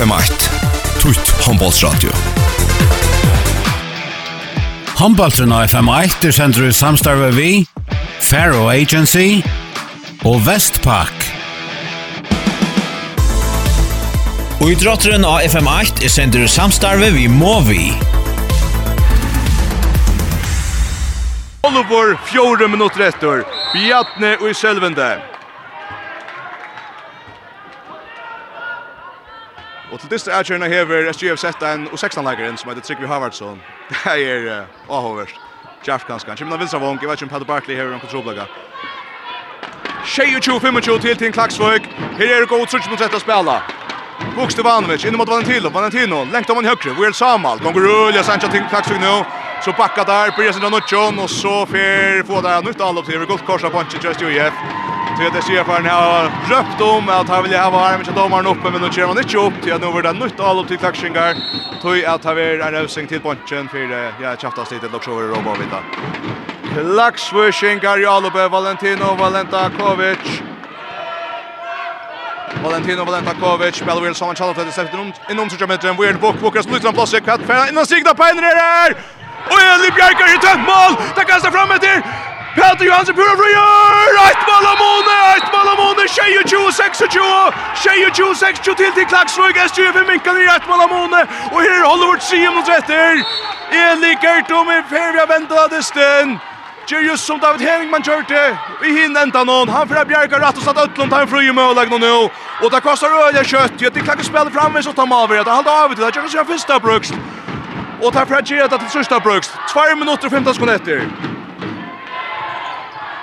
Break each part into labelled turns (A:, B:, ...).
A: FM1 Tutt
B: Håndbollsradio av FM1 er sender ut samstarve vi Faro Agency og Vestpak
C: Og i drotteren av FM8 er sender ut samstarve vi Movi
D: Oliver, fjore minutter etter Bjartne og i selvende Og til dystre avgjørende hever SGF sett en og 16-leikeren som heter Trygve Havardsson. Det er avhåverst. Kjaft ganske. Han kommer av Vilsavong. Jeg vet ikke om Peter Barkley hever en kontrollblogga. 22-25 til til Klaksvøk. Her er det god trutsk mot rett å spela. Buks til Vanovic, inne mot Valentino. Valentino, lengt om han høyre. Will Samal, gonger ulja Sancha til Klaksvøk nå. Så bakka der, börjar sin av och så fer få där nytt allopp til. Godt korsa punch til Just UIF. För det ser för har röpt om att han vill ha armen med domaren uppe men nu kör man inte upp till nu var det nytt all till klaxingar. Tog att ha varit en rövsing till punchen för ja chaftas lite och så var Robo vita. Klaxwishingar Jalube Valentino Valentakovic. Valentino Valentakovic spelar väl som han kallar det sätter runt inom sig med en weird book bookers slutar en plats i kvart för innan signa på en där. Och Eli Bjerker i tøtt mål. Det kastar fram etter! Peter Johansen pura frier! Ett mål av Måne! Ett mål av Måne! 22-26! 22-26 til til Klaksvøk! S25 minkar i ett mål av Måne! Og her er Hollywood Siem mot etter! Eli Gertom i fer vi har ventet av dysten! just som David Henningman kjørte Vi hinner enda noen. Han får Bjerga rett og slett Øtlund tar en fri i møleggen nå. Og det koster øye kjøtt. Jeg tenker ikke spille fremme så tar Malveret. Han halter av det! det. Jeg kjøkker seg første brukst. Og tar fra Gerda til sørste brukst. 2 minutter og 15 sekunder etter.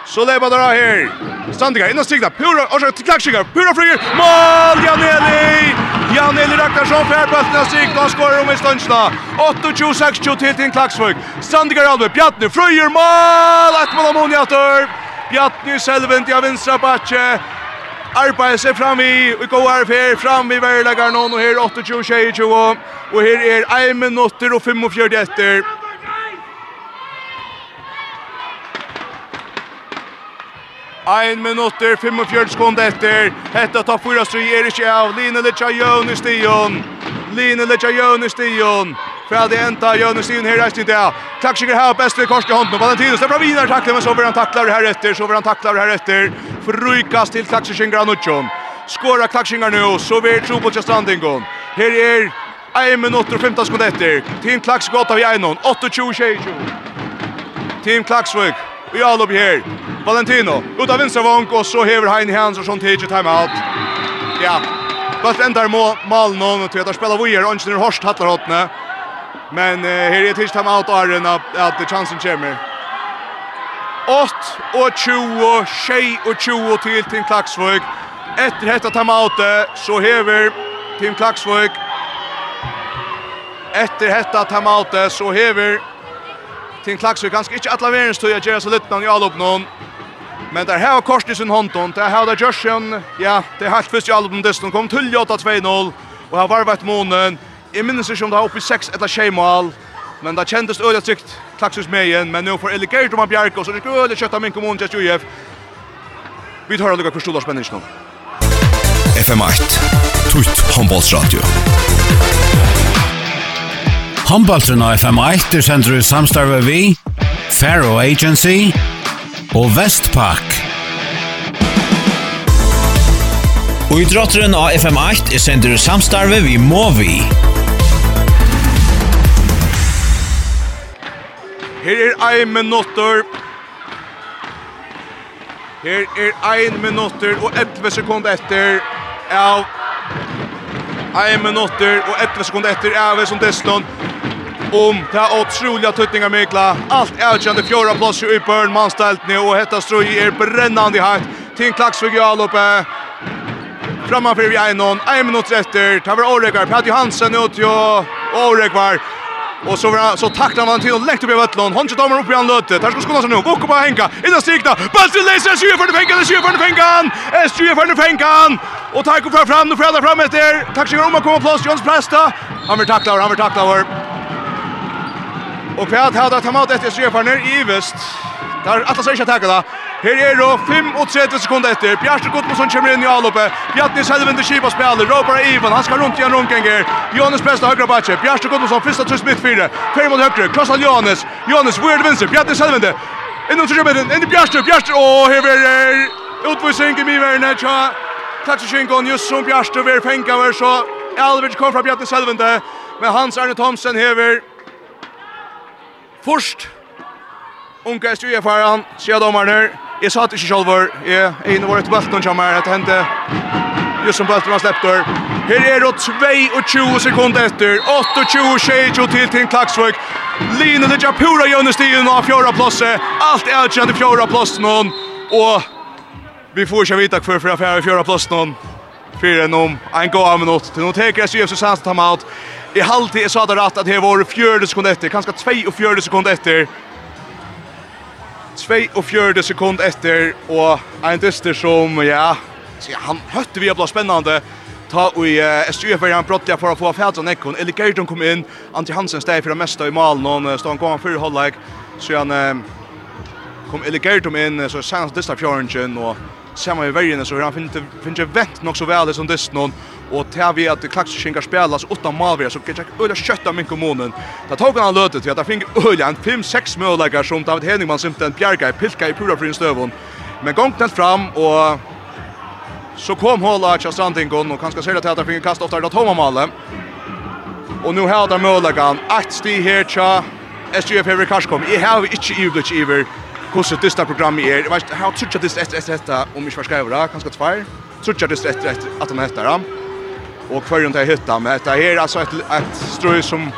D: Så lever det her. Standiga innan stigna. Pura, orsak til klaksjigar. Pura flyger. Mål, Janeli! Janeli Ragnarsson, fjerdbøttene stigna. Han skårer om i stundsna. 28-26 til til klaksvøk. Sandiga Ralve, Bjartne, flyger. Mål! Et mål om Onjator. Bjartne selvvind, ja vinstra batje. Arbeider seg fram i, vi går her, fram i verlegger nå, og her 28-22, og her er 1 minutter og 45 etter. 1 minutter, 45 sekunder etter. Hetta tar fyra strier ikke av. Line Litcha Jøn i stion. Line Litcha Jøn i stion. Fra det enda Jøn i stion her reist i det. Klaksinger her best ved korske hånden. Valentinus er bra videre takler, men så vil han takler her etter. Så vil han takler her etter. Frukas til Klaksikker Granutsjon. Skåra Klaksinger nå, så vil Trobotja Strandingon. Her er 1 minutt og 15 sekunder etter. Team Klaksvik 8 av 1, 28-22. Team Klaksvik Vi all upp här. Valentino ut av vänstra vank, och så häver Hein Hans och sånt timeout. Ja. Fast ändar må mal någon och tvättar spela vi är och ner Horst hattar åtne. Men eh, här är tidigt timeout och Arena att chansen kommer. 8 och 20, tjej och 20 till Tim Klaxvik. Efter detta timeoutet så häver Tim Klaxvik Efter detta timeoutet så häver Martin Klaxvik ganska inte alla världens tog jag gör så lite någon i allopp någon. Men där här har Korsen sin honton. Där har där Joshon. Ja, det har helt först i allopp dess de kom till 8-2-0 och har varvat månen. Jag minns inte om det har uppe i 6 eller 6 mål. Men det kändes öliga tryckt Klaksviks med igen. Men nu får Eligert och Bjarko så det skulle öliga av min kommun till UF. Vi tar lukka spänning nu.
A: FM8. Tutt håndbollsradio.
B: Håndbaltren av FM1 er sender i samstarve vi, Faro Agency og Vestpak.
C: Og idrotteren av FM8 er sender i samstarve vi Movi.
D: Her er ein minutter. Her er ein minutter og 11 sekunder etter av Ein minutter og 11 sekunder etter av som Destlund om det otroliga tuttingar Mykla. Allt avgörande fjärde plats i Bern manställt och hetta stroj är brännande hatt. Tinn klacks för Galope. Framför vi en någon en minut efter. Tar var Årekvar, Pat Hansen ut ju Årekvar. Och så var så tacklar man till och lägger upp i Vettlån. Han skjuter dem upp i han löte. Där ska skolan sig nu. Gå upp på Henka. I den strikta. Ball till Leicester. Sjö för Henka. Sjö för Henka. Sjö för Henka. Och tack och fram fram. Nu fram efter. Tack så mycket om att komma plats Jons Presta. Han vill tackla han vill tackla och Og hva har det tatt etter Srefarner i Ivest. Der atlas er ikke å takke det. Her er det 35 sekunder etter. Bjarte Gudmundsson kommer inn i avloppet. Bjarte Selvinde Kiba spiller. Råpar Ivan, han skal rundt igjen rundganger. Johannes Besta högra bakje. Bjarte Gudmundsson, första trus mitt fyra. Fem mot høyre. Krossal Johannes. Johannes, weird er det vinster? Bjarte Selvinde. Innom trusjøbeten, In i Bjarte. Åh, här är det. utvisning i miverne. Tja, Tatsjingon, just som Bjarte, vi är fengt over, så Alvich kom fra Bjarte Selvinde. Men Hans Arne Thomsen hever Først, unge styr jeg foran, sier dommerne. Jeg satt ikke selv hvor jeg er inne vårt bølten er Det hendte just som bølten har släpptor. Her er det 22 sekunder etter. 28-22 til til Klagsvøk. Line Lidja pura gjennom stien av fjorda plåse. Alt er utkjent i fjorda plåse noen. Og vi får ikke vite hver for affære i fjorda plåse noen. Fyren om en god minutt. Til noen teker SUF Susanne Tamout i halvtid är så där rätt att det var 4 sekunder efter, kanske 42 sekunder efter. 42 sekunder efter och en dyster som ja, så han hötte vi blir spännande. Ta och i SUF är han brottliga för att få färdsa Nekon. Eller Gerton kom in, Antti Hansen steg för det mesta i malen och stod han gång för hållag. Så han kom Eller Gerton in så sen dyster fjärnchen och samma i värjen så han finner finner vekt nog så väl som dess någon och tar vi att klaxskingar spelas åtta malvär så kan jag öla kötta min kommunen. Det tog han lötet till att han fick öla en 5-6 målläggar som David Henningman symt en bjärga i pilka i pura frin stövon. Men gångt den fram och så kom hålla till Strandingon och kanske säga att han fick kasta kast ofta där tomma målet. Och nu har där målläggaren ett stig här tja SGF Hever Karskom. Jag har inte överblick över hvordan dette programmet er. Jeg vet ikke, jeg har truttet dette etter etter etter, om ikke var skrevet det, kanskje tvær. Truttet dette etter etter at han heter det. Og kvar runt här hytta med dette her, alltså ett ett ströj som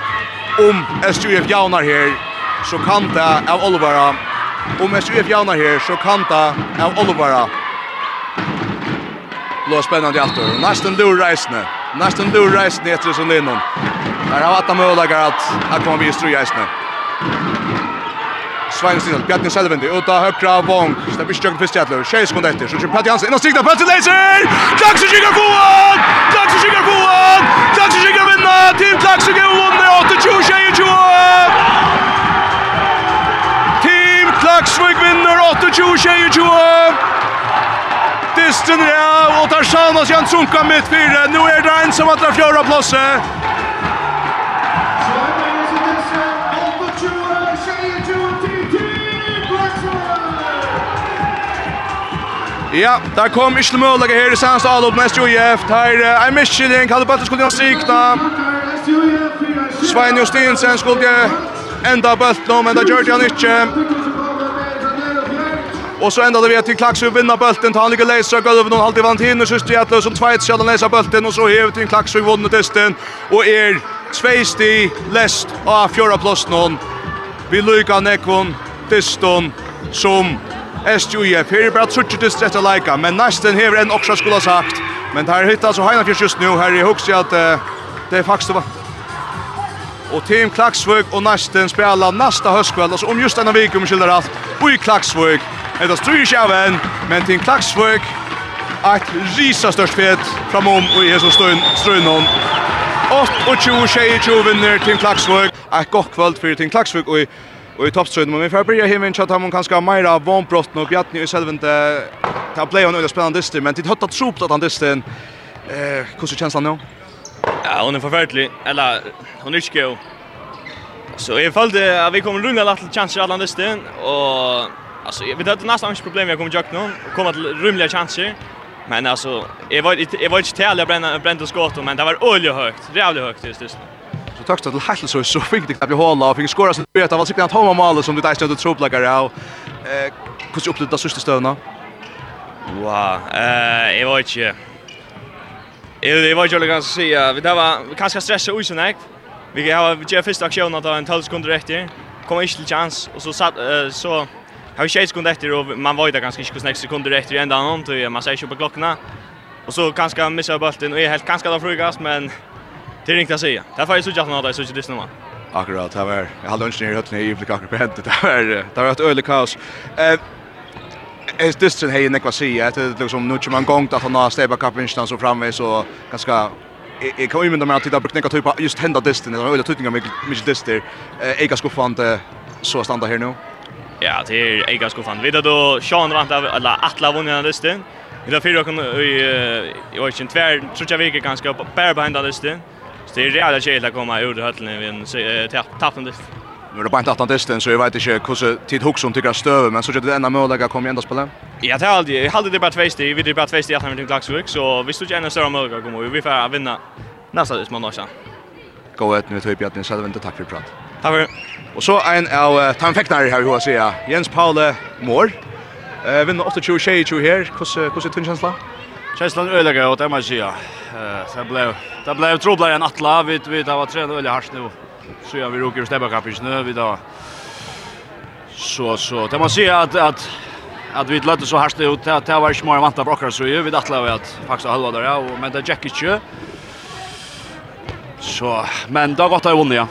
D: om SUF jaunar här så kan det av Olivara, om SUF jaunar här så kan det av Oliver. Låt spännande allt då. Nästan lur resne. Nästan lur resne efter som innom. Där har varit en att att komma kommer vi i strøy. Svein Stinsen, Bjarni Selvendi, ut av högra Vong, Det blir stjögn fyrst jättler, tjej sekunder efter. Så kör Patti Hansen, innan sikta, Patti Leiser! Klaxi kikar foan! Klaxi kikar foan! Klaxi kikar vinna! Team Klaxi kan vunna 28-20! Team Klaxvik vinner 28-20! Disten er av, og tar Sjanas Jansson mitt fire. Nå er det en som atler fjøra plasset. Ja, der kom ikke noe mulig her i Sands Alup med SJF. Her er en Michelin, Kalle Bøtter skulle gjøre sikna. Svein Justinsen skulle enda bøtten, men det gjør det han ikke. Og så enda det vi til Klaksø vinner bøtten, ta han ikke leis av gulvet, noen halvtid vant hinn, og synes det er som tveit skal han leis av bøtten, og så hever til Klaksø vunnet testen, og er tveisti lest av fjøra plåst noen. Vi lykker nekvån, testen, som SJF. Her er bare trutje dyster etter leika, men nesten hever en också skulle ha sagt. Men det her så altså Heinafjørs just nu, her i hugset at uh, det er faktisk det var. Og Team Klaksvøk og nesten spela nästa høstkveld, altså om just denne vik om skilder alt, og i Klaksvøk. Det styr ikke av en, men Team Klaksvøk et risa størst fet framom og i hese strøynon. 8 og 20, 20 vinner Team Klaksvøk. Et godt kveld for Team Klaksvøk og i och i toppstrøyden men vi får börja hem in chat han kanske Maira von Brost och Bjarni i självende ta play en eller spennende dyster men det har tro på att han dysten eh hur känns han nu?
E: Ja, hon er forferdelig, eller hon är jo. Så jeg følte att vi kommer runda lätt chanser alla dysten och alltså vi hade nesten ikke problem jag kommer jag nu och komma till rymlige chanser men alltså jag var jag var inte till att bränna brända skott men det var olje högt, jävligt högt just just
D: tøksta til helt så så fink det bli hålla og fink skora så det var sikkert han har mål som du där stod och tro plaggar av. Eh hur så upp det sista stövna.
E: Wow, eh jag vet inte. Jag ju inte vad säga. Vi där var kanske stressa ut sen. Vi har vi gör första aktionen att en 12 sekunder rätt i. Kommer inte till chans och så satt så har vi 6 sekunder efter och man var ju där ganska inte nästa sekunder efter i ända någon till man säger ju på klockan. Och så kanske missar bollen och är helt kanske då frugast men Det är inte att säga. Det är jag så att något, jag suttit det man.
D: Akkurat, det var, jag hade lunch ner i hötten i blick akkurat på hentet. Det var, det var ett öle kaos. Eh, Es dysten hej Nick si, att det liksom nu kör man gång att han har stäba kapinchen så framme så ganska jag kan ju men de har tittat på knäcka typ just hända distan det har öjligt tutningar med mycket dyster. Eh, jag ska fan så standa här nu.
E: Ja, det är jag ska fan. Då Sean vant alla alla vunnna dysten. Vi då fyra kan i i och inte tvär tror jag vi ganska bara behind dysten. Så det är jävla chill att komma ur höllen vid en tappen dist.
D: Nu är det bara inte 18 disten så jag vet inte hur tid Huxon tycker stöv men så det enda möjliga kommer ändå spela.
E: Jag är aldrig jag hade det bara två steg vi det bara två steg att han inte laxvik så vi stod gärna större möjliga komma vi får vinna nästa dist man också.
D: Gå ett nu typ att så inte tack för prat.
E: Tack för.
D: Och så en av tanfäktare här hur jag säger Jens Paule Mår. Eh vinner 28-22 här. Hur hur hur tunn?
F: Känslan öliga gott, det man säga. Eh, så blev det blev trubbla en atla, vi vi det var tränat öliga harst nu. Så jag vill åka och stäppa kapis nu vi då. Så så, det man säga att att att vi lade så harst ut att det var smart vanta på oss så ju vi atla vi att faktiskt halva där och men det jack inte. Så men då gott att vinna ja.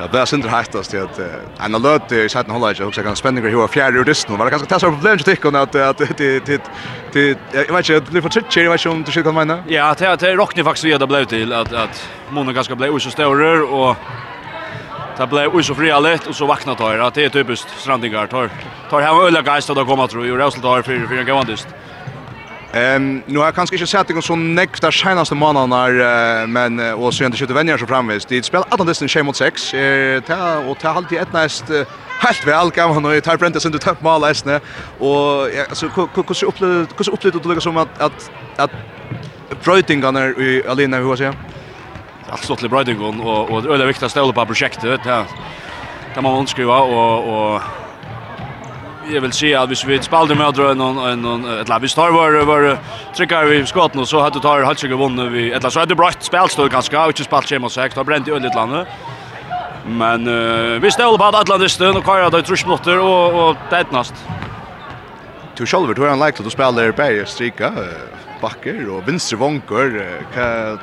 D: Ja, det är synd det hästas till att en alert i sjätte halvlek också kan spänningar hur fjärde ur distan. Var det kanske testa problem till tycker att att det det det jag vet inte blir för tricky jag vet inte om du ska komma in.
F: Ja, det det rockar faktiskt vidare blev till att att Mona ganska blev så stor och Det blev ju så fria lätt och så vakna tar det. Det är typiskt strandingar tar. Tar hem öliga geist att komma tror ju. Resultatet är 4-4 gavandist.
D: Ehm nu har jag kanske inte sett någon sån nästa senaste månaden när men och så inte skjuter vänner så framvis. Det spelar alla dessa schema mot 6. Eh ta och ta halt i ett näst helt väl kan man nu tar Brenta sin topp mål nästan och alltså hur så upplevde hur så upplevde det som att att att Brötingarna i Alina hur ska jag?
F: Alltså till Brötingarna och och det är viktigt att ställa på projektet. Det man önskar och och jag vill se att vi vi spelade med andra någon någon ett lag vi står var var trycker vi skott nu så hade det tar halvtjugo vunnit vi ett lag så hade brått spelstol kanske och inte spalt schema så har bränt i ödet landet. Men uh, vi ställer på Atlantisten och kör det tror minuter och och tätnast.
D: Du själv tror han liknar att spela där på Strika backer och vänster vonker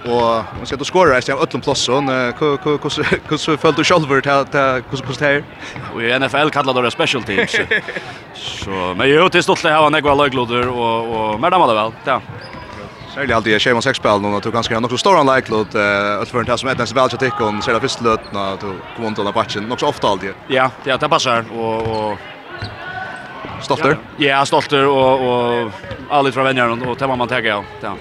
D: och man skal skora i öllum plosson hur så fällt du själv vart att hur hur det här
F: och i NFL kallar det special teams. Så men ju till stolt att ha några lagloder och och men det var väl ja.
D: Særlig alltid er skjer 6-spil nå, at du ganske har nok så stor anleik lot, at for en test som et nesten vel til tikkene, særlig første løtene, at du kom om til den batchen, nok så ofte alltid.
F: Ja, ja, det passar, og, og
D: Stolter?
F: Ja, ja stolter och og alle fra vänner och tema man tagga ja. Ja.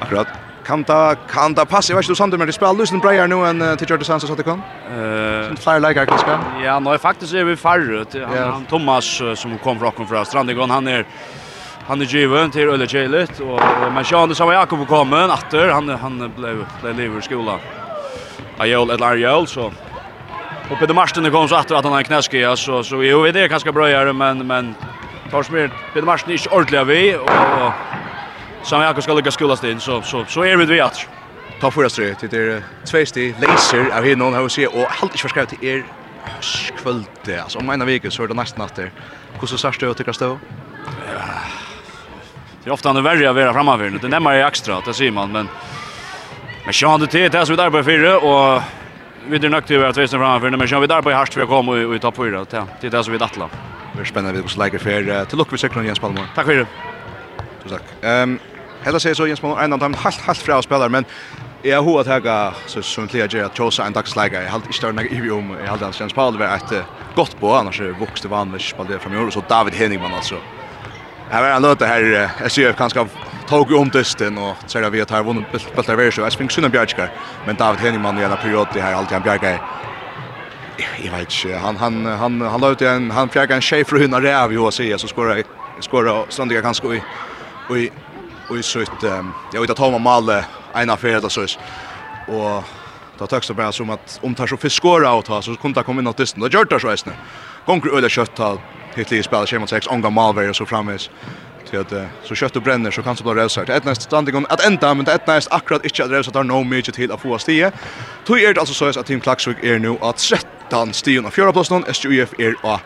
D: Akkurat. Kan ta kan ta passa vet du Sander med spel lusten Breyer nu en till Jordan Santos att det kom.
F: Eh,
D: sin flyer like kanske.
F: Ja, nej faktiskt är vi färre han, han Thomas som kom från Rockholm från Strandegården han är han är given till Ölle Jailet och men Sean som Jakob kommer åter han han blev blev lever skola. Ajol eller Arjol så Och Peter Marsten kom så att han har knäske så så jo vi det kanske bra göra men men tar smir Peter Marsten är ordentligt vi och som jag ska lycka skolas in så så så är vi det att
D: ta för oss det det två steg laser av hur någon har se och helt inte förskrivet till er kvällte alltså om en vecka så är det nästan att hur så särskilt jag tycker stå
F: Det är ofta han är värre att vara framöver. Det nämmer jag extra, det säger man. Men, men jag har inte tid till det som vi där på fyra. Och vi är nöktiva att vi ser framför men kör vi där på i harst vi kommer och vi tar på det. Det är det som vi dattlar.
D: Vi är spännande vid oss läger för till lucka vi cyklar Jens Palmer.
F: Tack för det.
D: Tack. Ehm Hela säger så Jens Palmer en av dem halt halt fra spelare men jag har att jag så som klia ger att chosa en dagsläge. Jag halt inte större i om jag hade Jens Palmer var ett gott på annars vuxte vanvis spelare framöver så David Henningman alltså. Jag vet inte det här SJF kanske tog om dysten och så där vi att har vunnit bultar värre så jag spring synd Bjarkar men David Henningsman i en period det här alltid Bjarkar jag vet inte han han han han la ut en han fjärgar en chef för hundar räv ju och säger så skorar skorar strandiga kanske och och och så ett jag vet att han mål en affär där så och då tar också bara som att om tar så fiskåra och ta så kunde det komma in åt dysten. då gör det så hästne. Gånger öle kött ta hittills spelar 6 ånga malver och så framvis till att så kött och bränner så kan så bara resa. Ett nästa standing om att ända men ett nästa akkurat inte att resa där no mycket till att få stige. Tog är det alltså så att Team Klaxvik är nu att 13 stigen av fjärde platsen och är a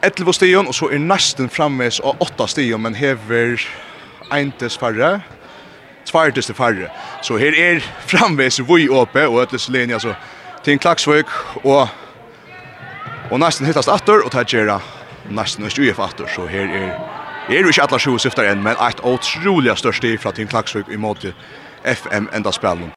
D: 11 stigen och så är nästan framvis av 8 stigen men hever eintes färre tvärtes till färre. Så här är framvis vi uppe och ötlis linje alltså Team Klaxvik och Och nästan hittast attor och tar gera nesten ikke ui fatter, så her er er jo ikke alle sju syfter enn, men et utrolig størst i fra Team Klagsvøk i måte FM enda spillen.